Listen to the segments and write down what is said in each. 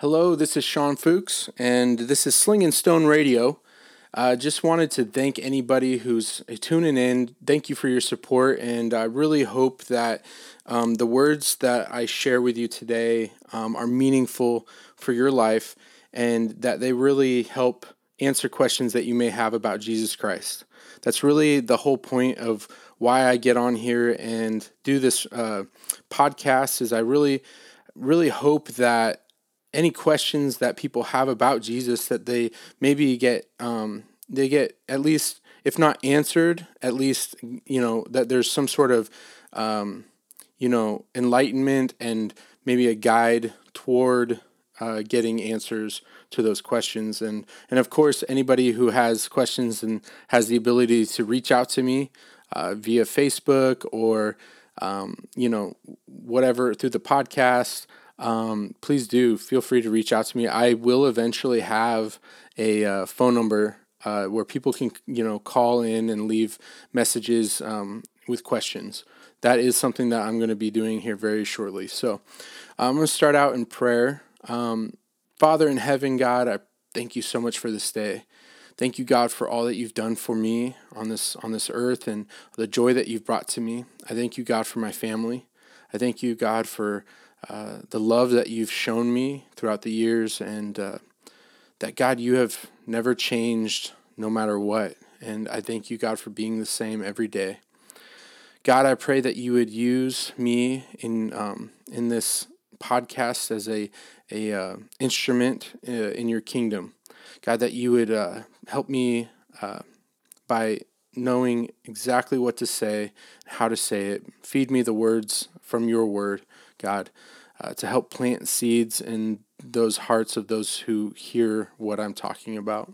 Hello, this is Sean Fuchs, and this is Sling and Stone Radio. I uh, just wanted to thank anybody who's tuning in. Thank you for your support, and I really hope that um, the words that I share with you today um, are meaningful for your life and that they really help answer questions that you may have about Jesus Christ. That's really the whole point of why I get on here and do this uh, podcast. Is I really, really hope that any questions that people have about Jesus that they maybe get um, they get at least if not answered at least you know that there's some sort of um, you know enlightenment and maybe a guide toward uh, getting answers to those questions. And and of course anybody who has questions and has the ability to reach out to me uh, via Facebook or um, you know whatever through the podcast um, please do feel free to reach out to me. I will eventually have a uh, phone number uh, where people can you know call in and leave messages um, with questions. That is something that I'm going to be doing here very shortly. So I'm going to start out in prayer. Um, Father in heaven, God, I thank you so much for this day. Thank you, God, for all that you've done for me on this on this earth and the joy that you've brought to me. I thank you, God, for my family. I thank you, God, for uh, the love that you've shown me throughout the years, and uh, that God, you have never changed no matter what. And I thank you, God, for being the same every day. God, I pray that you would use me in um, in this podcast as a a uh, instrument uh, in your kingdom. God, that you would uh, help me by knowing exactly what to say, how to say it. Feed me the words from your word, God, uh, to help plant seeds in those hearts of those who hear what I'm talking about.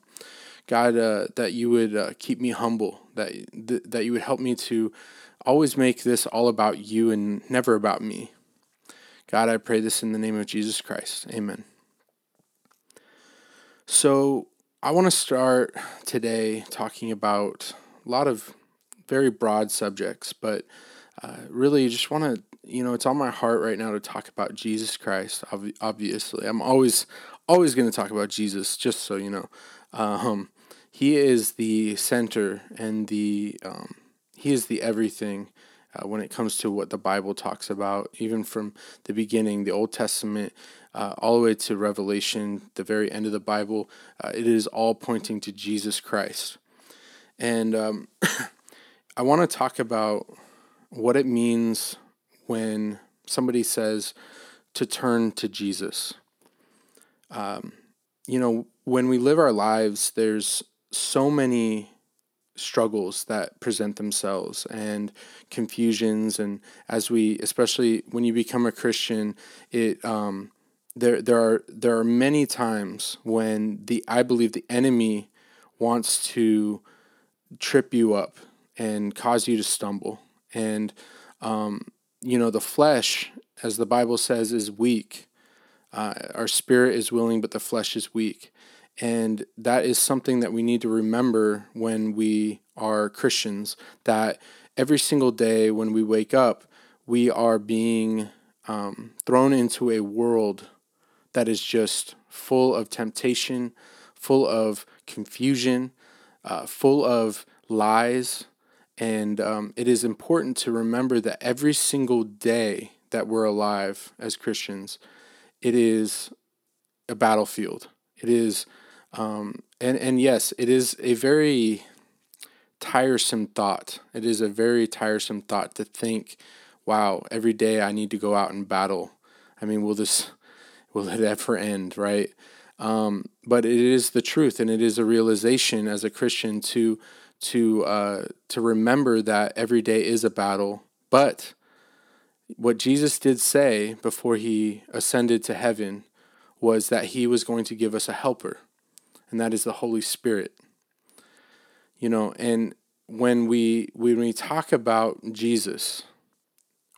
God, uh, that you would uh, keep me humble, that, th- that you would help me to always make this all about you and never about me. God, I pray this in the name of Jesus Christ. Amen. So, I want to start today talking about a lot of very broad subjects, but uh, really just want to, you know, it's on my heart right now to talk about Jesus Christ. Obviously, I'm always, always going to talk about Jesus, just so you know. Um, he is the center and the, um, he is the everything. Uh, when it comes to what the Bible talks about, even from the beginning, the Old Testament, uh, all the way to Revelation, the very end of the Bible, uh, it is all pointing to Jesus Christ. And um, I want to talk about what it means when somebody says to turn to Jesus. Um, you know, when we live our lives, there's so many struggles that present themselves and confusions and as we especially when you become a christian it um, there there are there are many times when the i believe the enemy wants to trip you up and cause you to stumble. And, um, you know, the flesh, as the Bible says, is weak. Uh, our spirit is willing, but the flesh is weak. And that is something that we need to remember when we are Christians that every single day when we wake up, we are being um, thrown into a world that is just full of temptation, full of confusion, uh, full of lies. And um, it is important to remember that every single day that we're alive as Christians, it is a battlefield. It is, um, and, and yes, it is a very tiresome thought. It is a very tiresome thought to think, wow, every day I need to go out and battle. I mean, will this, will it ever end, right? Um, but it is the truth, and it is a realization as a Christian to to uh, to remember that every day is a battle. But what Jesus did say before he ascended to heaven was that he was going to give us a helper, and that is the Holy Spirit. You know, and when we when we talk about Jesus,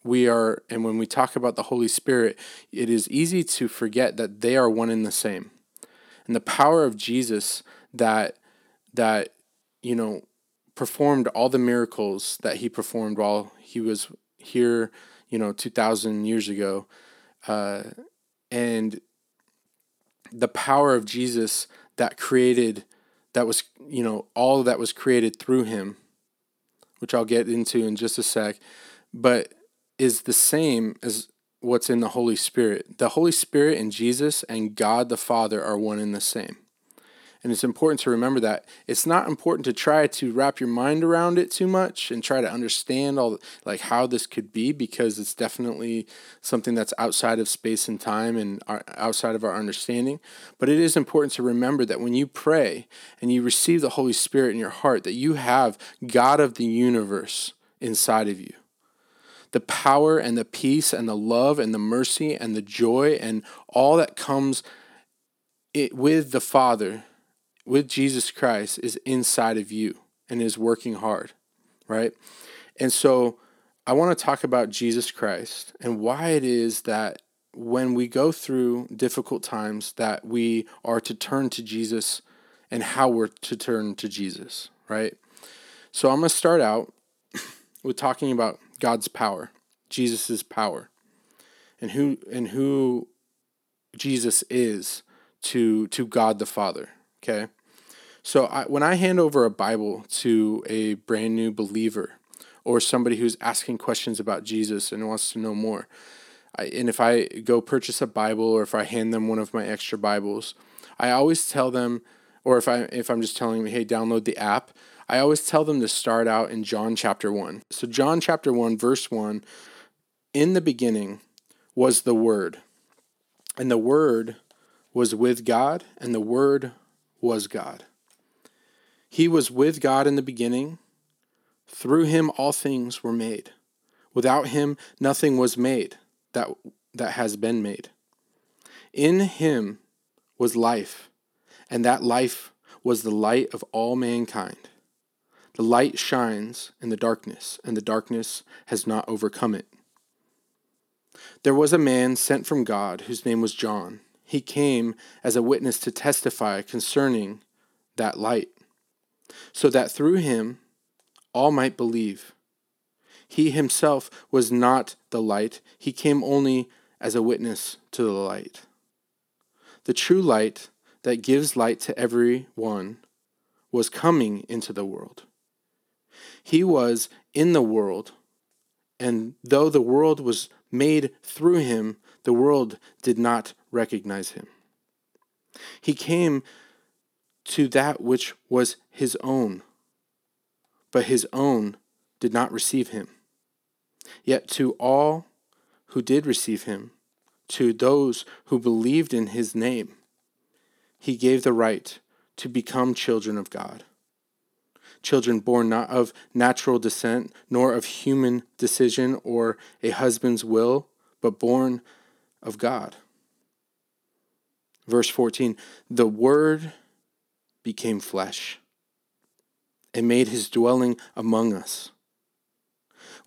we are and when we talk about the Holy Spirit, it is easy to forget that they are one and the same. And the power of Jesus that that you know performed all the miracles that he performed while he was here, you know, 2,000 years ago. Uh, and the power of Jesus that created that was you know all that was created through him which I'll get into in just a sec but is the same as what's in the Holy Spirit. The Holy Spirit and Jesus and God the Father are one and the same. And it's important to remember that it's not important to try to wrap your mind around it too much and try to understand all like how this could be because it's definitely something that's outside of space and time and uh, outside of our understanding. But it is important to remember that when you pray and you receive the Holy Spirit in your heart that you have God of the universe inside of you the power and the peace and the love and the mercy and the joy and all that comes it, with the Father with Jesus Christ is inside of you and is working hard, right? And so I want to talk about Jesus Christ and why it is that when we go through difficult times that we are to turn to Jesus and how we're to turn to Jesus, right? So I'm going to start out with talking about God's power, Jesus's power, and who and who Jesus is to to God the Father, okay? So I, when I hand over a Bible to a brand new believer or somebody who's asking questions about Jesus and wants to know more, I, and if I go purchase a Bible or if I hand them one of my extra Bibles, I always tell them, or if I if I'm just telling them, hey, download the app, I always tell them to start out in John chapter one. So John chapter one, verse one, in the beginning was the Word, and the Word was with God, and the Word was God. He was with God in the beginning. Through him all things were made. Without him nothing was made that, that has been made. In him was life, and that life was the light of all mankind. The light shines in the darkness, and the darkness has not overcome it. There was a man sent from God whose name was John. He came as a witness to testify concerning that light so that through him all might believe. He himself was not the light, he came only as a witness to the light. The true light that gives light to every one was coming into the world. He was in the world, and though the world was made through him, the world did not recognize him. He came to that which was his own, but his own did not receive him. Yet to all who did receive him, to those who believed in his name, he gave the right to become children of God. Children born not of natural descent, nor of human decision or a husband's will, but born of God. Verse 14 The Word became flesh and made his dwelling among us.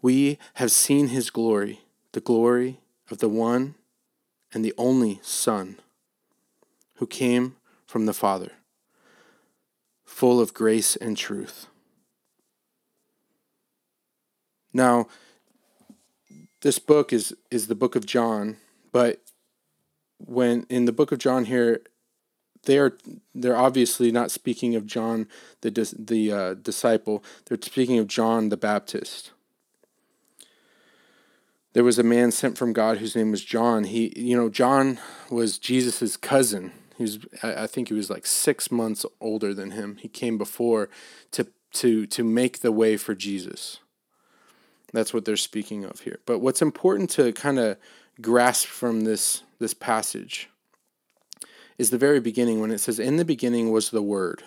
We have seen his glory, the glory of the one and the only Son who came from the Father, full of grace and truth. Now, this book is, is the book of John, but when in the book of John here, they are they're obviously not speaking of John the dis, the uh, disciple. They're speaking of John the Baptist. There was a man sent from God whose name was John. He, you know, John was Jesus's cousin. He was, I think, he was like six months older than him. He came before to to to make the way for Jesus. That's what they're speaking of here. But what's important to kind of grasp from this this passage is the very beginning when it says, In the beginning was the Word.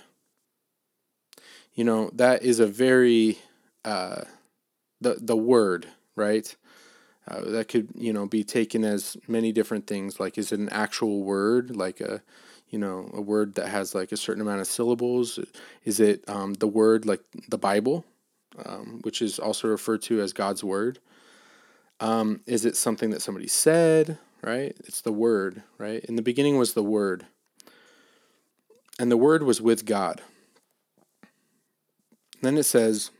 You know, that is a very, uh, the, the Word, right? Uh, that could, you know, be taken as many different things. Like, is it an actual word, like a, you know, a word that has like a certain amount of syllables? Is it um, the word like the Bible, um, which is also referred to as God's Word? Um, is it something that somebody said? Right? It's the Word, right? In the beginning was the Word. And the Word was with God. Then it says,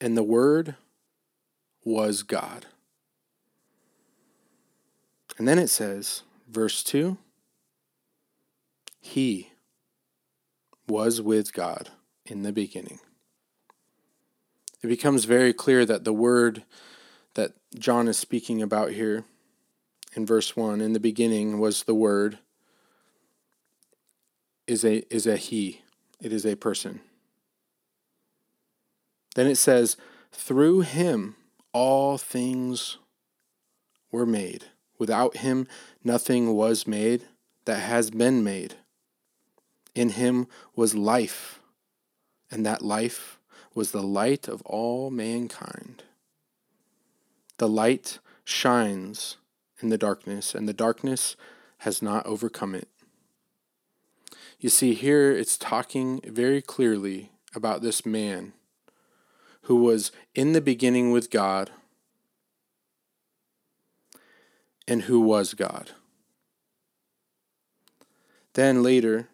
and the Word was God. And then it says, verse 2 He was with God in the beginning. It becomes very clear that the word that John is speaking about here in verse 1 in the beginning was the word is a is a he it is a person. Then it says through him all things were made. Without him nothing was made that has been made. In him was life and that life was the light of all mankind. The light shines in the darkness, and the darkness has not overcome it. You see, here it's talking very clearly about this man who was in the beginning with God and who was God. Then later,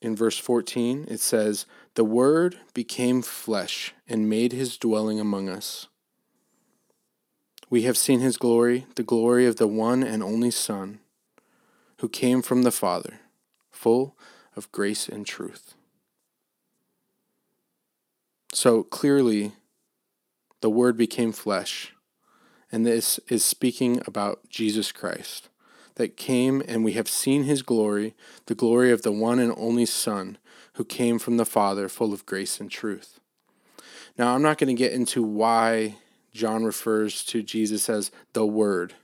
in verse 14, it says, The Word became flesh and made his dwelling among us. We have seen his glory, the glory of the one and only Son, who came from the Father, full of grace and truth. So clearly, the Word became flesh, and this is speaking about Jesus Christ that came, and we have seen his glory, the glory of the one and only Son, who came from the Father, full of grace and truth. Now, I'm not going to get into why John refers to Jesus as the Word.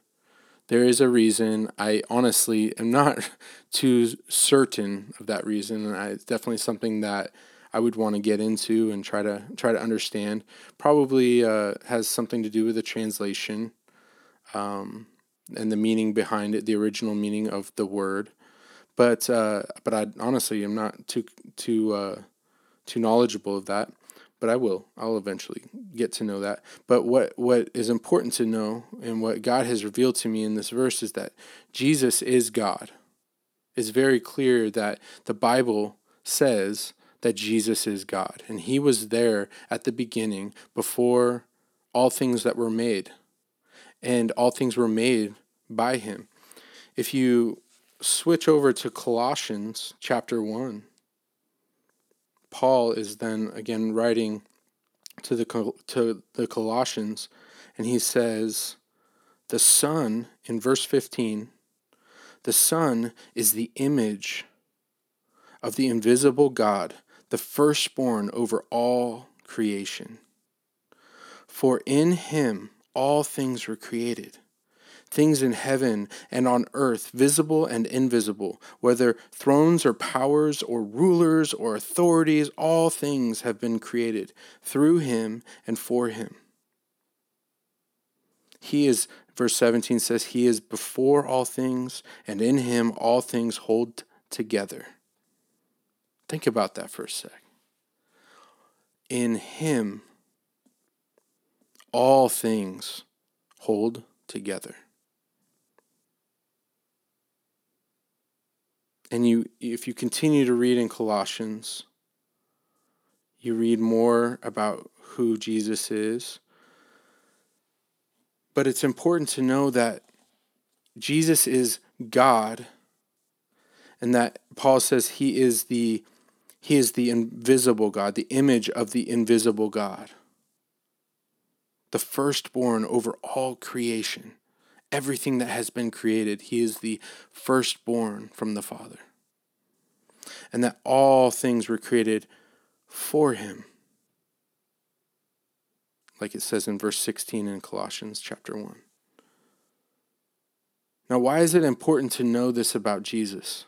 There is a reason. I honestly am not too certain of that reason, and it's definitely something that I would want to get into and try to try to understand. Probably uh, has something to do with the translation um, and the meaning behind it, the original meaning of the word. But uh, but I honestly am not too too uh, too knowledgeable of that but I will. I'll eventually get to know that. But what what is important to know and what God has revealed to me in this verse is that Jesus is God. It's very clear that the Bible says that Jesus is God and he was there at the beginning before all things that were made. And all things were made by him. If you switch over to Colossians chapter 1, Paul is then again writing to the to the Colossians, and he says, "The Son in verse fifteen, the Son is the image of the invisible God, the firstborn over all creation. For in Him all things were created." Things in heaven and on earth, visible and invisible, whether thrones or powers or rulers or authorities, all things have been created through him and for him. He is, verse 17 says, He is before all things, and in him all things hold together. Think about that for a sec. In him all things hold together. And you if you continue to read in Colossians, you read more about who Jesus is. But it's important to know that Jesus is God and that Paul says he is the he is the invisible God, the image of the invisible God. The firstborn over all creation everything that has been created. He is the firstborn from the Father. And that all things were created for him. Like it says in verse 16 in Colossians chapter 1. Now, why is it important to know this about Jesus?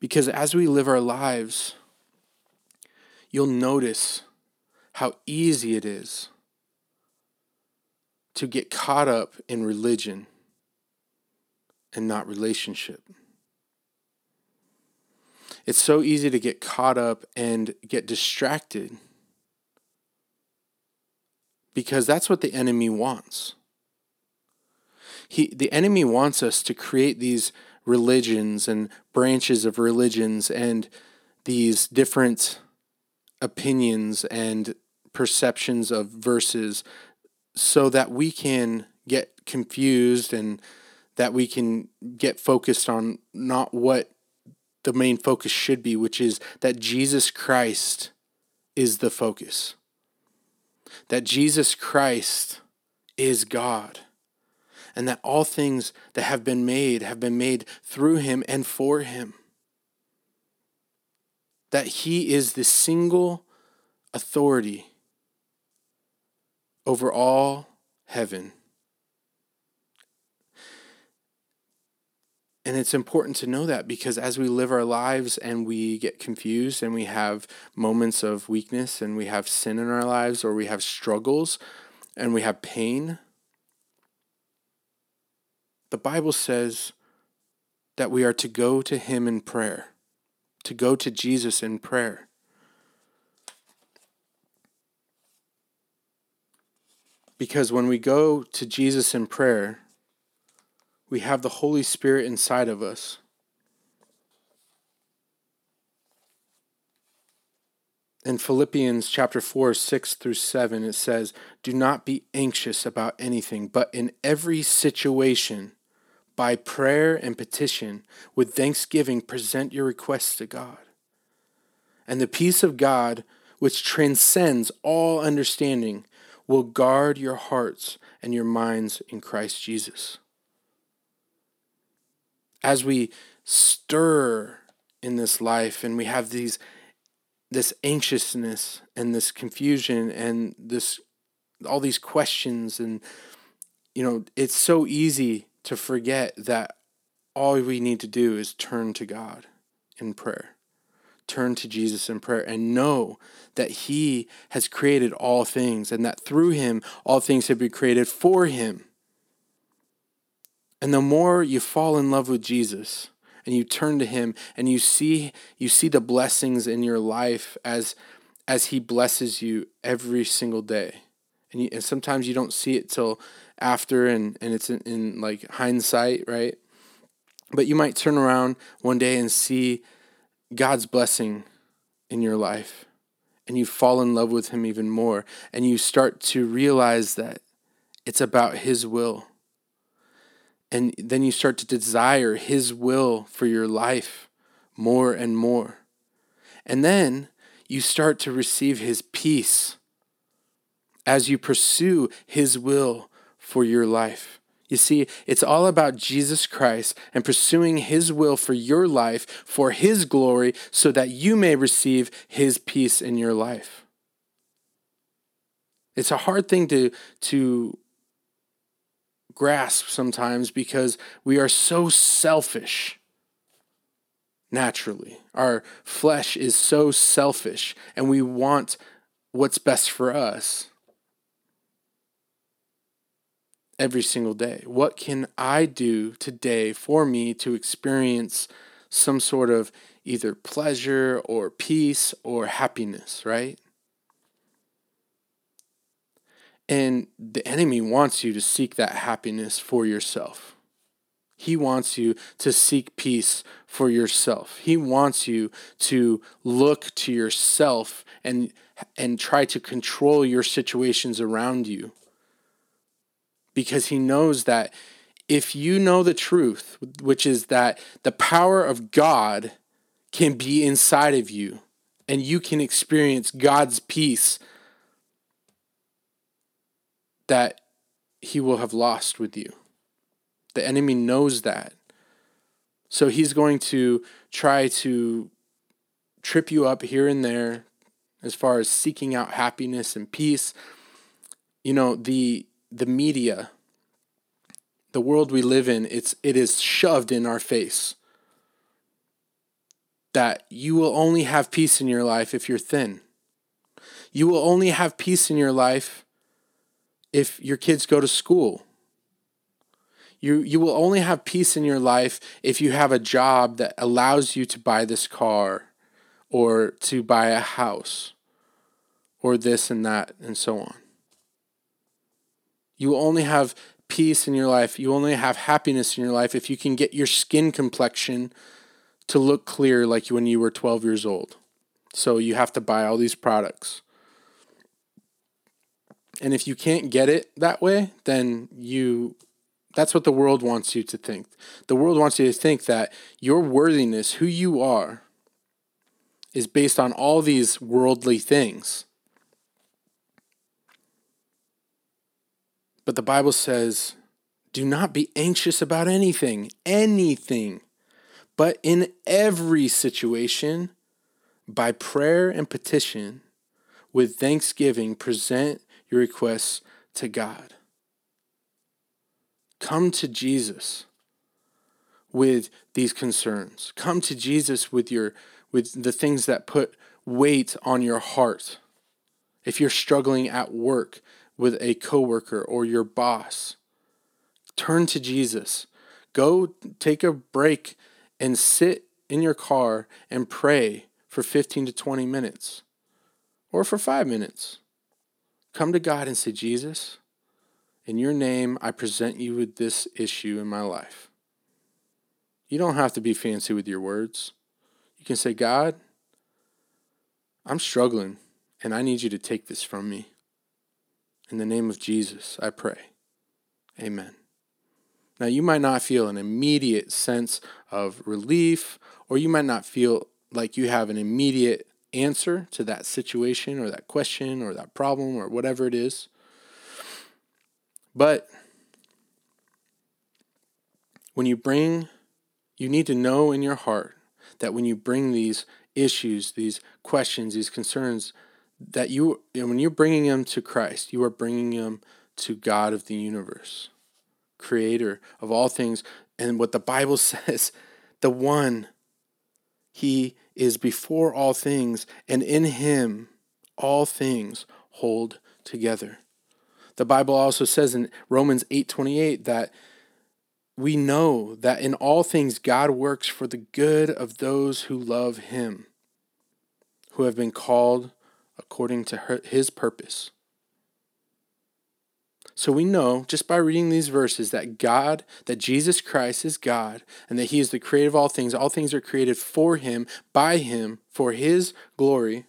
Because as we live our lives, you'll notice how easy it is to get caught up in religion and not relationship. It's so easy to get caught up and get distracted because that's what the enemy wants. He, the enemy wants us to create these religions and branches of religions and these different opinions and perceptions of verses so that we can get confused and that we can get focused on not what the main focus should be, which is that Jesus Christ is the focus. That Jesus Christ is God. And that all things that have been made have been made through him and for him. That he is the single authority over all heaven And it's important to know that because as we live our lives and we get confused and we have moments of weakness and we have sin in our lives or we have struggles and we have pain, the Bible says that we are to go to Him in prayer, to go to Jesus in prayer. Because when we go to Jesus in prayer, we have the Holy Spirit inside of us. In Philippians chapter 4, 6 through 7, it says, Do not be anxious about anything, but in every situation, by prayer and petition, with thanksgiving, present your requests to God. And the peace of God, which transcends all understanding, will guard your hearts and your minds in Christ Jesus. As we stir in this life and we have these this anxiousness and this confusion and this all these questions and you know it's so easy to forget that all we need to do is turn to God in prayer turn to Jesus in prayer and know that he has created all things and that through him all things have been created for him and the more you fall in love with Jesus and you turn to him and you see you see the blessings in your life as as he blesses you every single day. And, you, and sometimes you don't see it till after and, and it's in, in like hindsight, right? But you might turn around one day and see God's blessing in your life and you fall in love with him even more and you start to realize that it's about his will and then you start to desire His will for your life more and more. And then you start to receive His peace as you pursue His will for your life. You see, it's all about Jesus Christ and pursuing His will for your life, for His glory, so that you may receive His peace in your life. It's a hard thing to, to grasp sometimes because we are so selfish naturally. Our flesh is so selfish and we want what's best for us every single day. What can I do today for me to experience some sort of either pleasure or peace or happiness, right? And the enemy wants you to seek that happiness for yourself. He wants you to seek peace for yourself. He wants you to look to yourself and and try to control your situations around you. Because he knows that if you know the truth, which is that the power of God can be inside of you and you can experience God's peace that he will have lost with you. The enemy knows that. So he's going to try to trip you up here and there as far as seeking out happiness and peace. You know, the the media, the world we live in, it's it is shoved in our face that you will only have peace in your life if you're thin. You will only have peace in your life if your kids go to school. You, you will only have peace in your life if you have a job that allows you to buy this car or to buy a house or this and that and so on. You will only have peace in your life. You only have happiness in your life if you can get your skin complexion to look clear like when you were 12 years old. So you have to buy all these products. And if you can't get it that way, then you That's what the world wants you to think. The world wants you to think that your worthiness, who you are, is based on all these worldly things. But the Bible says, do not be anxious about anything, anything, but in every situation, by prayer and petition, with thanksgiving, present your requests to God. Come to Jesus with these concerns. Come to Jesus with your with the things that put weight on your heart. If you're struggling at work with a coworker or your boss, turn to Jesus. Go take a break and sit in your car and pray for 15 to 20 minutes or for 5 minutes. Come to God and say, "Jesus, in your name I present you with this issue in my life." You don't have to be fancy with your words. You can say, God, I'm struggling and I need you to take this from me. In the name of Jesus, I pray. Amen. Now, you might not feel an immediate sense of relief, or you might not feel like you have an immediate answer to that situation or that question or that problem or whatever it is. But when you bring, you need to know in your heart that when you bring these issues, these questions, these concerns, that you, when you're bringing them to Christ, you are bringing them to God of the universe, creator of all things. And what the Bible says, the one, he is before all things, and in him all things hold together. The Bible also says in Romans 8:28 that we know that in all things God works for the good of those who love him, who have been called according to his purpose. So we know just by reading these verses that God, that Jesus Christ is God, and that he is the creator of all things. All things are created for him, by him, for his glory,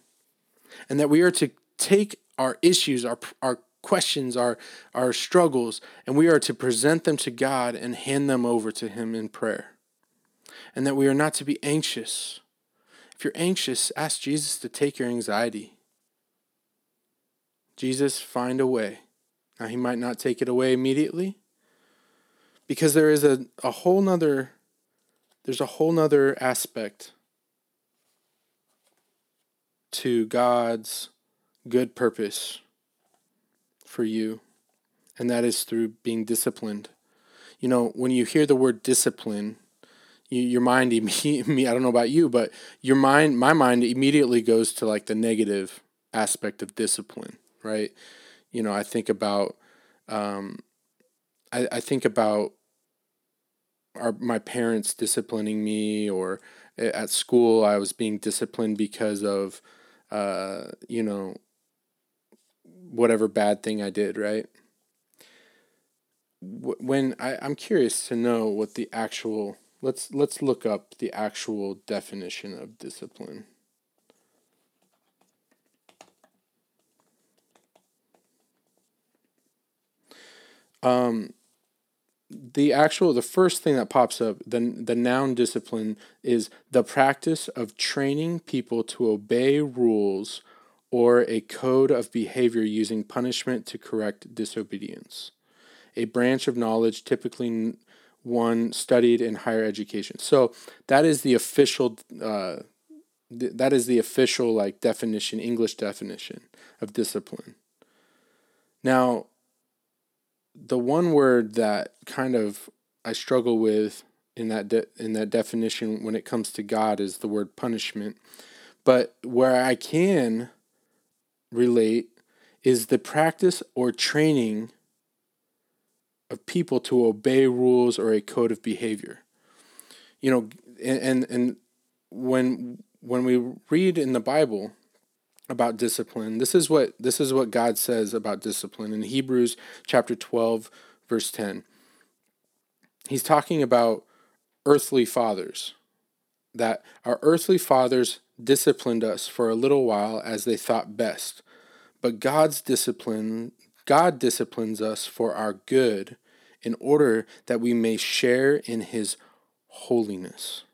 and that we are to take our issues, our, our questions, our, our struggles, and we are to present them to God and hand them over to Him in prayer. And that we are not to be anxious. If you're anxious, ask Jesus to take your anxiety. Jesus, find a way. Now, He might not take it away immediately because there is a, a whole nother there's a whole nother aspect to God's good purpose for you, and that is through being disciplined. You know, when you hear the word discipline, you, your mind me I don't know about you, but your mind my mind immediately goes to like the negative aspect of discipline, right? You know, I think about um, I, I think about our my parents disciplining me or at school I was being disciplined because of uh, you know whatever bad thing I did, right? When I, I'm curious to know what the actual let's let's look up the actual definition of discipline. Um, the actual the first thing that pops up the the noun discipline is the practice of training people to obey rules or a code of behavior using punishment to correct disobedience, a branch of knowledge typically one studied in higher education. So that is the official. Uh, th- that is the official like definition, English definition of discipline. Now, the one word that kind of I struggle with in that de- in that definition when it comes to God is the word punishment. But where I can relate is the practice or training of people to obey rules or a code of behavior. You know, and and when when we read in the Bible about discipline, this is what this is what God says about discipline in Hebrews chapter 12 verse 10. He's talking about earthly fathers that our earthly fathers disciplined us for a little while as they thought best. But God's discipline, God disciplines us for our good in order that we may share in his holiness.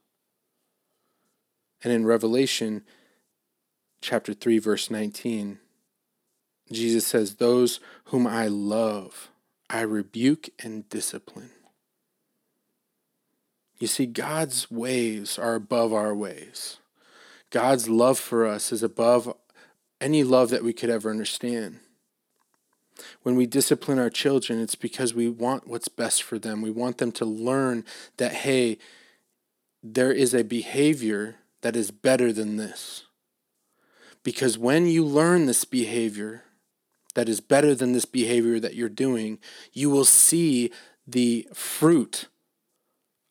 And in Revelation chapter 3 verse 19, Jesus says, "Those whom I love, I rebuke and discipline." You see, God's ways are above our ways. God's love for us is above any love that we could ever understand. When we discipline our children, it's because we want what's best for them. We want them to learn that, hey, there is a behavior that is better than this. Because when you learn this behavior that is better than this behavior that you're doing, you will see the fruit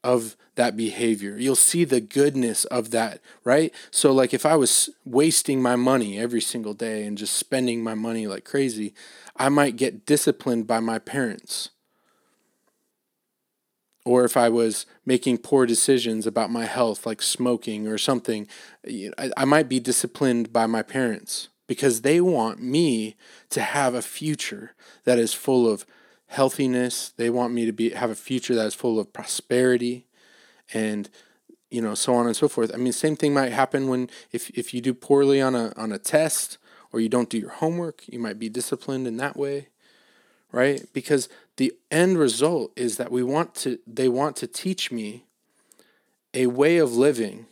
of that behavior. You'll see the goodness of that, right? So, like if I was wasting my money every single day and just spending my money like crazy, I might get disciplined by my parents. Or if I was making poor decisions about my health, like smoking or something, I might be disciplined by my parents because they want me to have a future that is full of healthiness. They want me to be have a future that is full of prosperity and you know so on and so forth. I mean same thing might happen when if if you do poorly on a on a test or you don't do your homework, you might be disciplined in that way, right? Because the end result is that we want to they want to teach me a way of living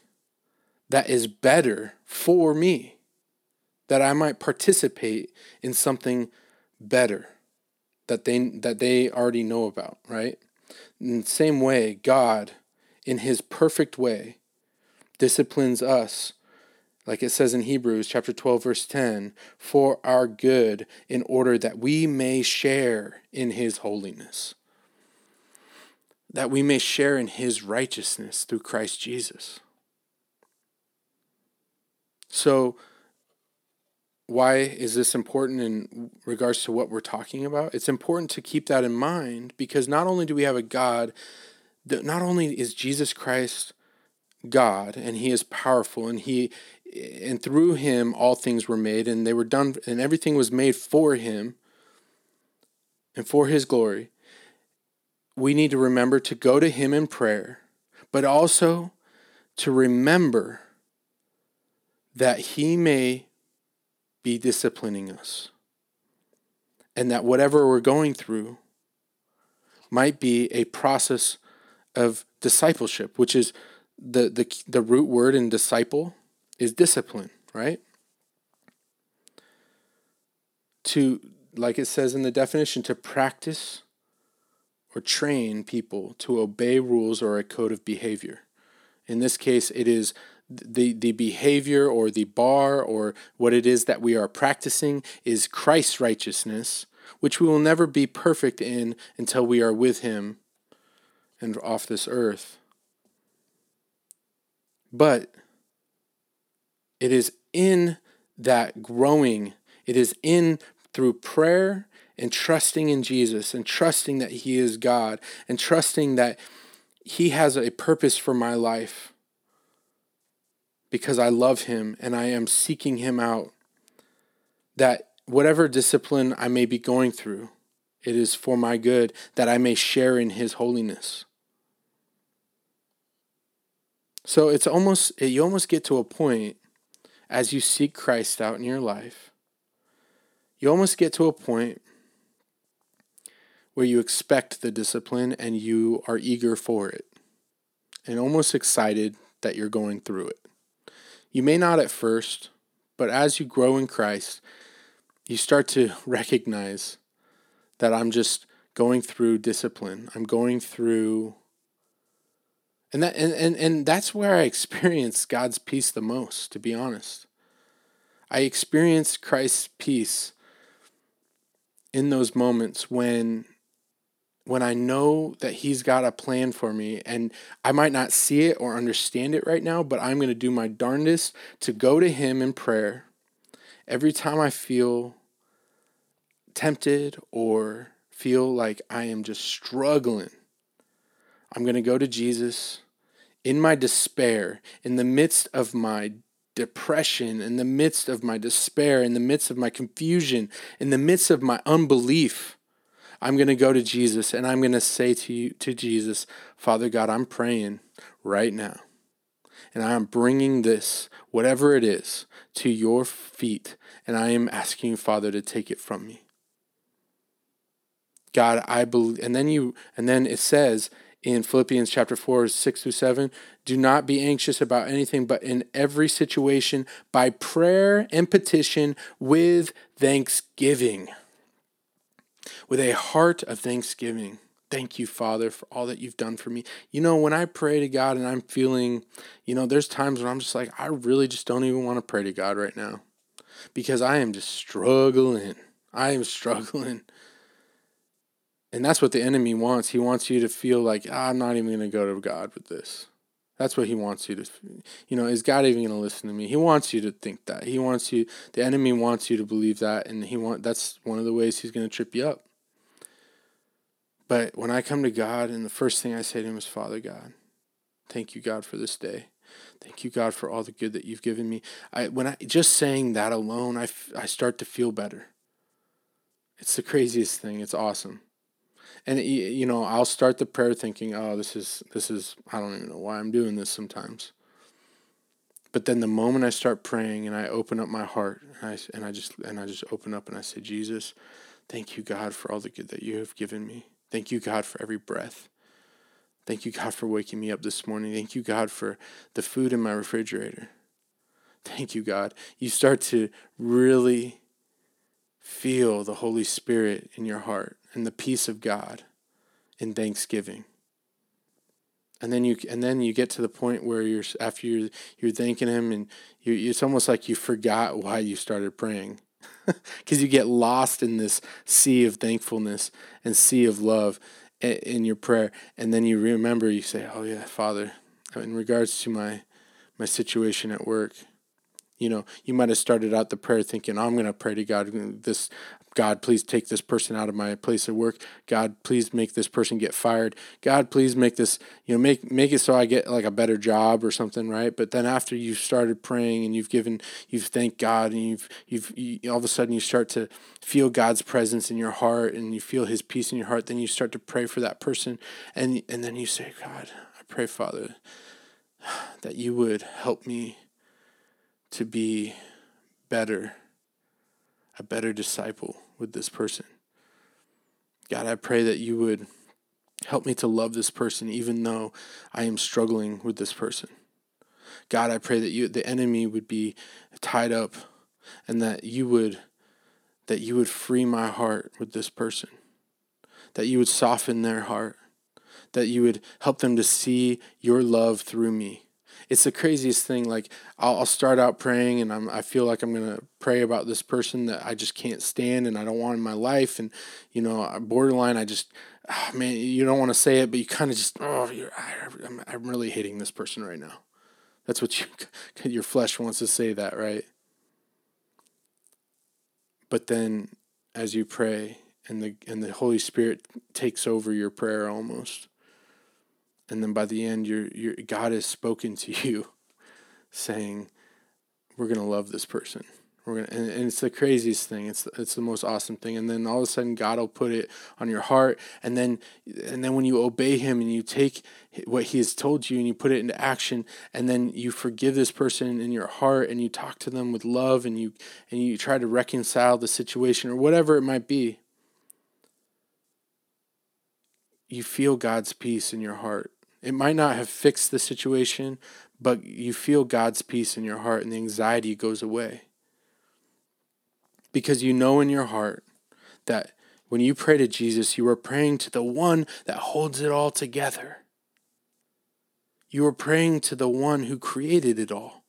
that is better for me that I might participate in something better that they that they already know about, right? In the same way, God, in his perfect way, disciplines us like it says in Hebrews chapter 12 verse 10, for our good in order that we may share in his holiness. That we may share in his righteousness through Christ Jesus. So why is this important in regards to what we're talking about? It's important to keep that in mind because not only do we have a God that not only is Jesus Christ God and he is powerful and he and through him all things were made and they were done and everything was made for him and for his glory. We need to remember to go to him in prayer but also to remember that he may be disciplining us and that whatever we're going through might be a process of discipleship which is the the the root word in disciple is discipline, right? To, like it says in the definition, to practice or train people to obey rules or a code of behavior. In this case, it is the, the behavior or the bar or what it is that we are practicing is Christ's righteousness, which we will never be perfect in until we are with Him and off this earth. But it is in that growing, it is in through prayer and trusting in Jesus and trusting that He is God and trusting that He has a purpose for my life because I love Him and I am seeking Him out. That whatever discipline I may be going through, it is for my good that I may share in His holiness. So it's almost, you almost get to a point as you seek Christ out in your life, you almost get to a point where you expect the discipline and you are eager for it and almost excited that you're going through it. You may not at first, but as you grow in Christ, you start to recognize that I'm just going through discipline. I'm going through and that and, and, and that's where I experience God's peace the most, to be honest. I experience Christ's peace in those moments when when I know that he's got a plan for me and I might not see it or understand it right now, but I'm going to do my darndest to go to him in prayer every time I feel tempted or feel like I am just struggling. I'm going to go to Jesus in my despair, in the midst of my depression, in the midst of my despair, in the midst of my confusion, in the midst of my unbelief, I'm going to go to Jesus and I'm going to say to you, to Jesus, Father God, I'm praying right now. And I am bringing this, whatever it is, to your feet. And I am asking Father to take it from me. God, I believe, and then you, and then it says in Philippians chapter 4, 6 through 7, do not be anxious about anything, but in every situation, by prayer and petition with thanksgiving. With a heart of thanksgiving. Thank you, Father, for all that you've done for me. You know, when I pray to God and I'm feeling, you know, there's times when I'm just like, I really just don't even want to pray to God right now because I am just struggling. I am struggling. And that's what the enemy wants. He wants you to feel like, ah, I'm not even going to go to God with this. That's what he wants you to, you know, is God even going to listen to me? He wants you to think that. He wants you, the enemy wants you to believe that. And he want, that's one of the ways he's going to trip you up. But when I come to God and the first thing I say to him is, Father God, thank you, God, for this day. Thank you, God, for all the good that you've given me. I, when I, just saying that alone, I, I start to feel better. It's the craziest thing. It's awesome and you know i'll start the prayer thinking oh this is this is i don't even know why i'm doing this sometimes. But then the moment i start praying and i open up my heart and i, and I just and i just open up and i say jesus thank you god for all the good that you have given me. Thank you god for every breath. Thank you god for waking me up this morning. Thank you god for the food in my refrigerator. Thank you god. You start to really feel the holy spirit in your heart and the peace of God in thanksgiving. And then you and then you get to the point where you're after you're you're thanking him and you it's almost like you forgot why you started praying. Because you get lost in this sea of thankfulness and sea of love in your prayer, and then you remember. You say, "Oh yeah, Father, uh, in regards to my my situation at work, you know, you might have started out the prayer thinking, oh, I'm going to pray to God uh, this God, please take this person out of my place of work. God, please make this person get fired. God, please make this, you know, make make it so I get like a better job or something, right? But then after you've started praying and you've given, you've thanked God, and you've you've you, all of a sudden you start to feel God's presence in your heart and you feel His peace in your heart. Then you start to pray for that person, and and then you say, God, I pray, Father, that you would help me to be better, a better disciple with this person. God, I pray that you would help me to love this person even though I am struggling with this person. God, I pray that you the enemy would be tied up and that you would that you would free my heart with this person. That you would soften their heart. That you would help them to see your love through me it's the craziest thing. Like I'll, I'll start out praying and I'm, I feel like I'm going to pray about this person that I just can't stand and I don't want in my life. And, you know, uh, borderline, I just, oh, man, you don't want to say it, but you kind of just, oh, I'm, I'm really hating this person right now. That's what you, your flesh wants to say that, right? But then as you pray and the, and the Holy Spirit takes over your prayer almost, and then by the end your your God has spoken to you saying we're going to love this person we're gonna, and, and, it's the craziest thing. It's it's the most awesome thing. And then all of a sudden, God will put it on your heart. And then and then when you obey Him and you take what He has told you and you put it into action, and then you forgive this person in your heart and you talk to them with love and you and you try to reconcile the situation or whatever it might be. You feel God's peace in your heart it might not have fixed the situation, but you feel God's peace in your heart and the anxiety goes away. Because you know in your heart that when you pray to Jesus, you are praying to the one that holds it all together. You are praying to the one who created it all,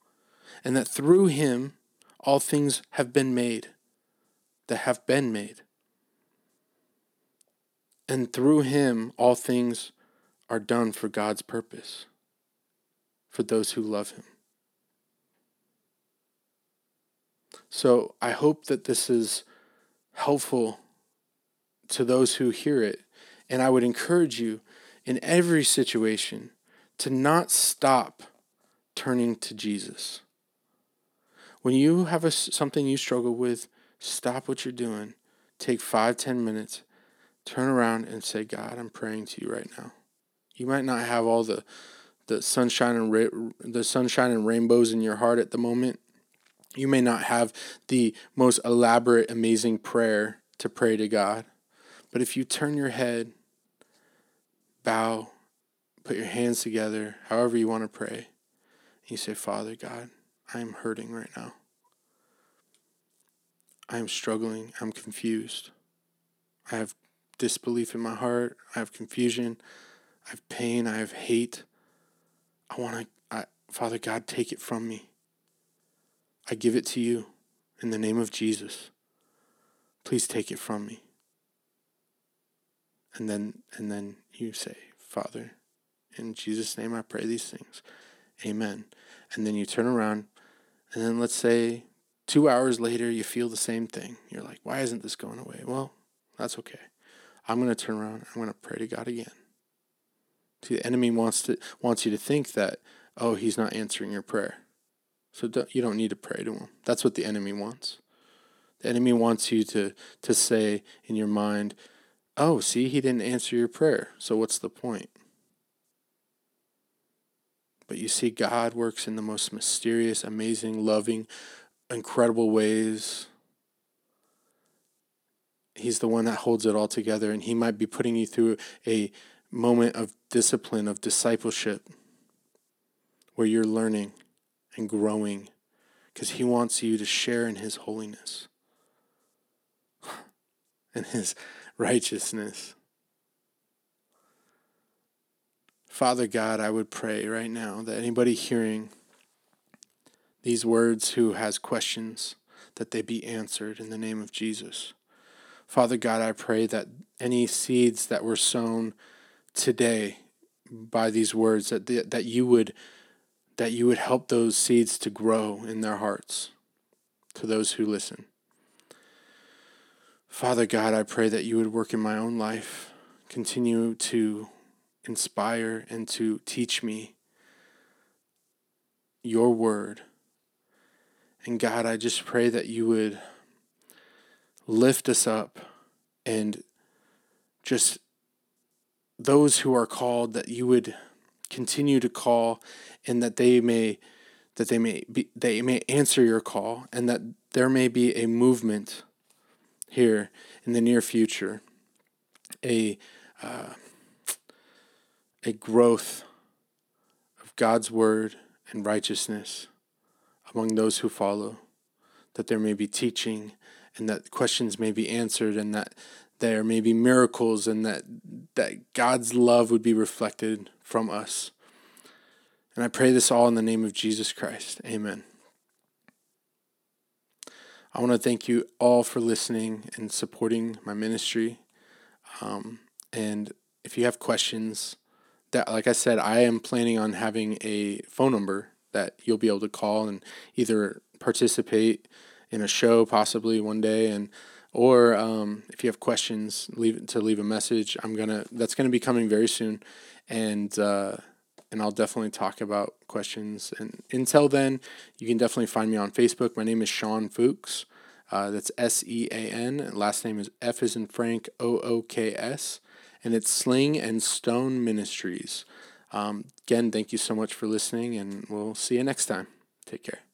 and that through him all things have been made, that have been made. And through him all things are done for God's purpose, for those who love Him. So I hope that this is helpful to those who hear it. And I would encourage you in every situation to not stop turning to Jesus. When you have a, something you struggle with, stop what you're doing. Take five, ten minutes turn around and say, God, I'm praying to you right now. You might not have all the the sunshine and ra- the sunshine and rainbows in your heart at the moment. You may not have the most elaborate, amazing prayer to pray to God. But if you turn your head, bow, put your hands together, however you want to pray, and you say, Father God, I am hurting right now. I am struggling. I'm confused. I have disbelief in my heart. I have confusion. I have pain. I have hate. I want to, I, Father God, take it from me. I give it to you in the name of Jesus. Please take it from me. And then and then you say, Father, in Jesus' name I pray these things. Amen. And then you turn around and then let's say two hours later you feel the same thing. You're like, why isn't this going away? Well, that's okay. I'm gonna turn around, I'm gonna pray to God again. The enemy wants to wants you to think that, oh, he's not answering your prayer. So don't, you don't need to pray to him. That's what the enemy wants. The enemy wants you to, to say in your mind, oh, see, he didn't answer your prayer. So what's the point? But you see, God works in the most mysterious, amazing, loving, incredible ways. He's the one that holds it all together, and He might be putting you through a moment of discipline, of discipleship, where you're learning and growing because He wants you to share in His holiness and His righteousness. Father God, I would pray right now that anybody hearing these words who has questions, that they be answered in the name of Jesus. Father God, I pray that any seeds that were sown today by these words, that, the, that you would that you would help those seeds to grow in their hearts to those who listen. Father God, I pray that you would work in my own life, continue to inspire and to teach me your word. And God, I just pray that you would lift us up and just those who are called, that you would continue to call and that they may that they may be they may answer your call and that there may be a movement here in the near future a uh, a growth of God's word and righteousness among those who follow that there may be teaching and that questions may be answered and that there may be miracles and that that God's love would be reflected from us. And I pray this all in the name of Jesus Christ. Amen. I want to thank you all for listening and supporting my ministry. Um, and if you have questions, that like I said, I am planning on having a phone number that you'll be able to call and either participate in a show possibly one day and or um, if you have questions, leave to leave a message. I'm gonna that's gonna be coming very soon, and uh, and I'll definitely talk about questions. And until then, you can definitely find me on Facebook. My name is Sean Fooks. Uh, that's S E A N. Last name is F is in Frank O O K S, and it's Sling and Stone Ministries. Um, again, thank you so much for listening, and we'll see you next time. Take care.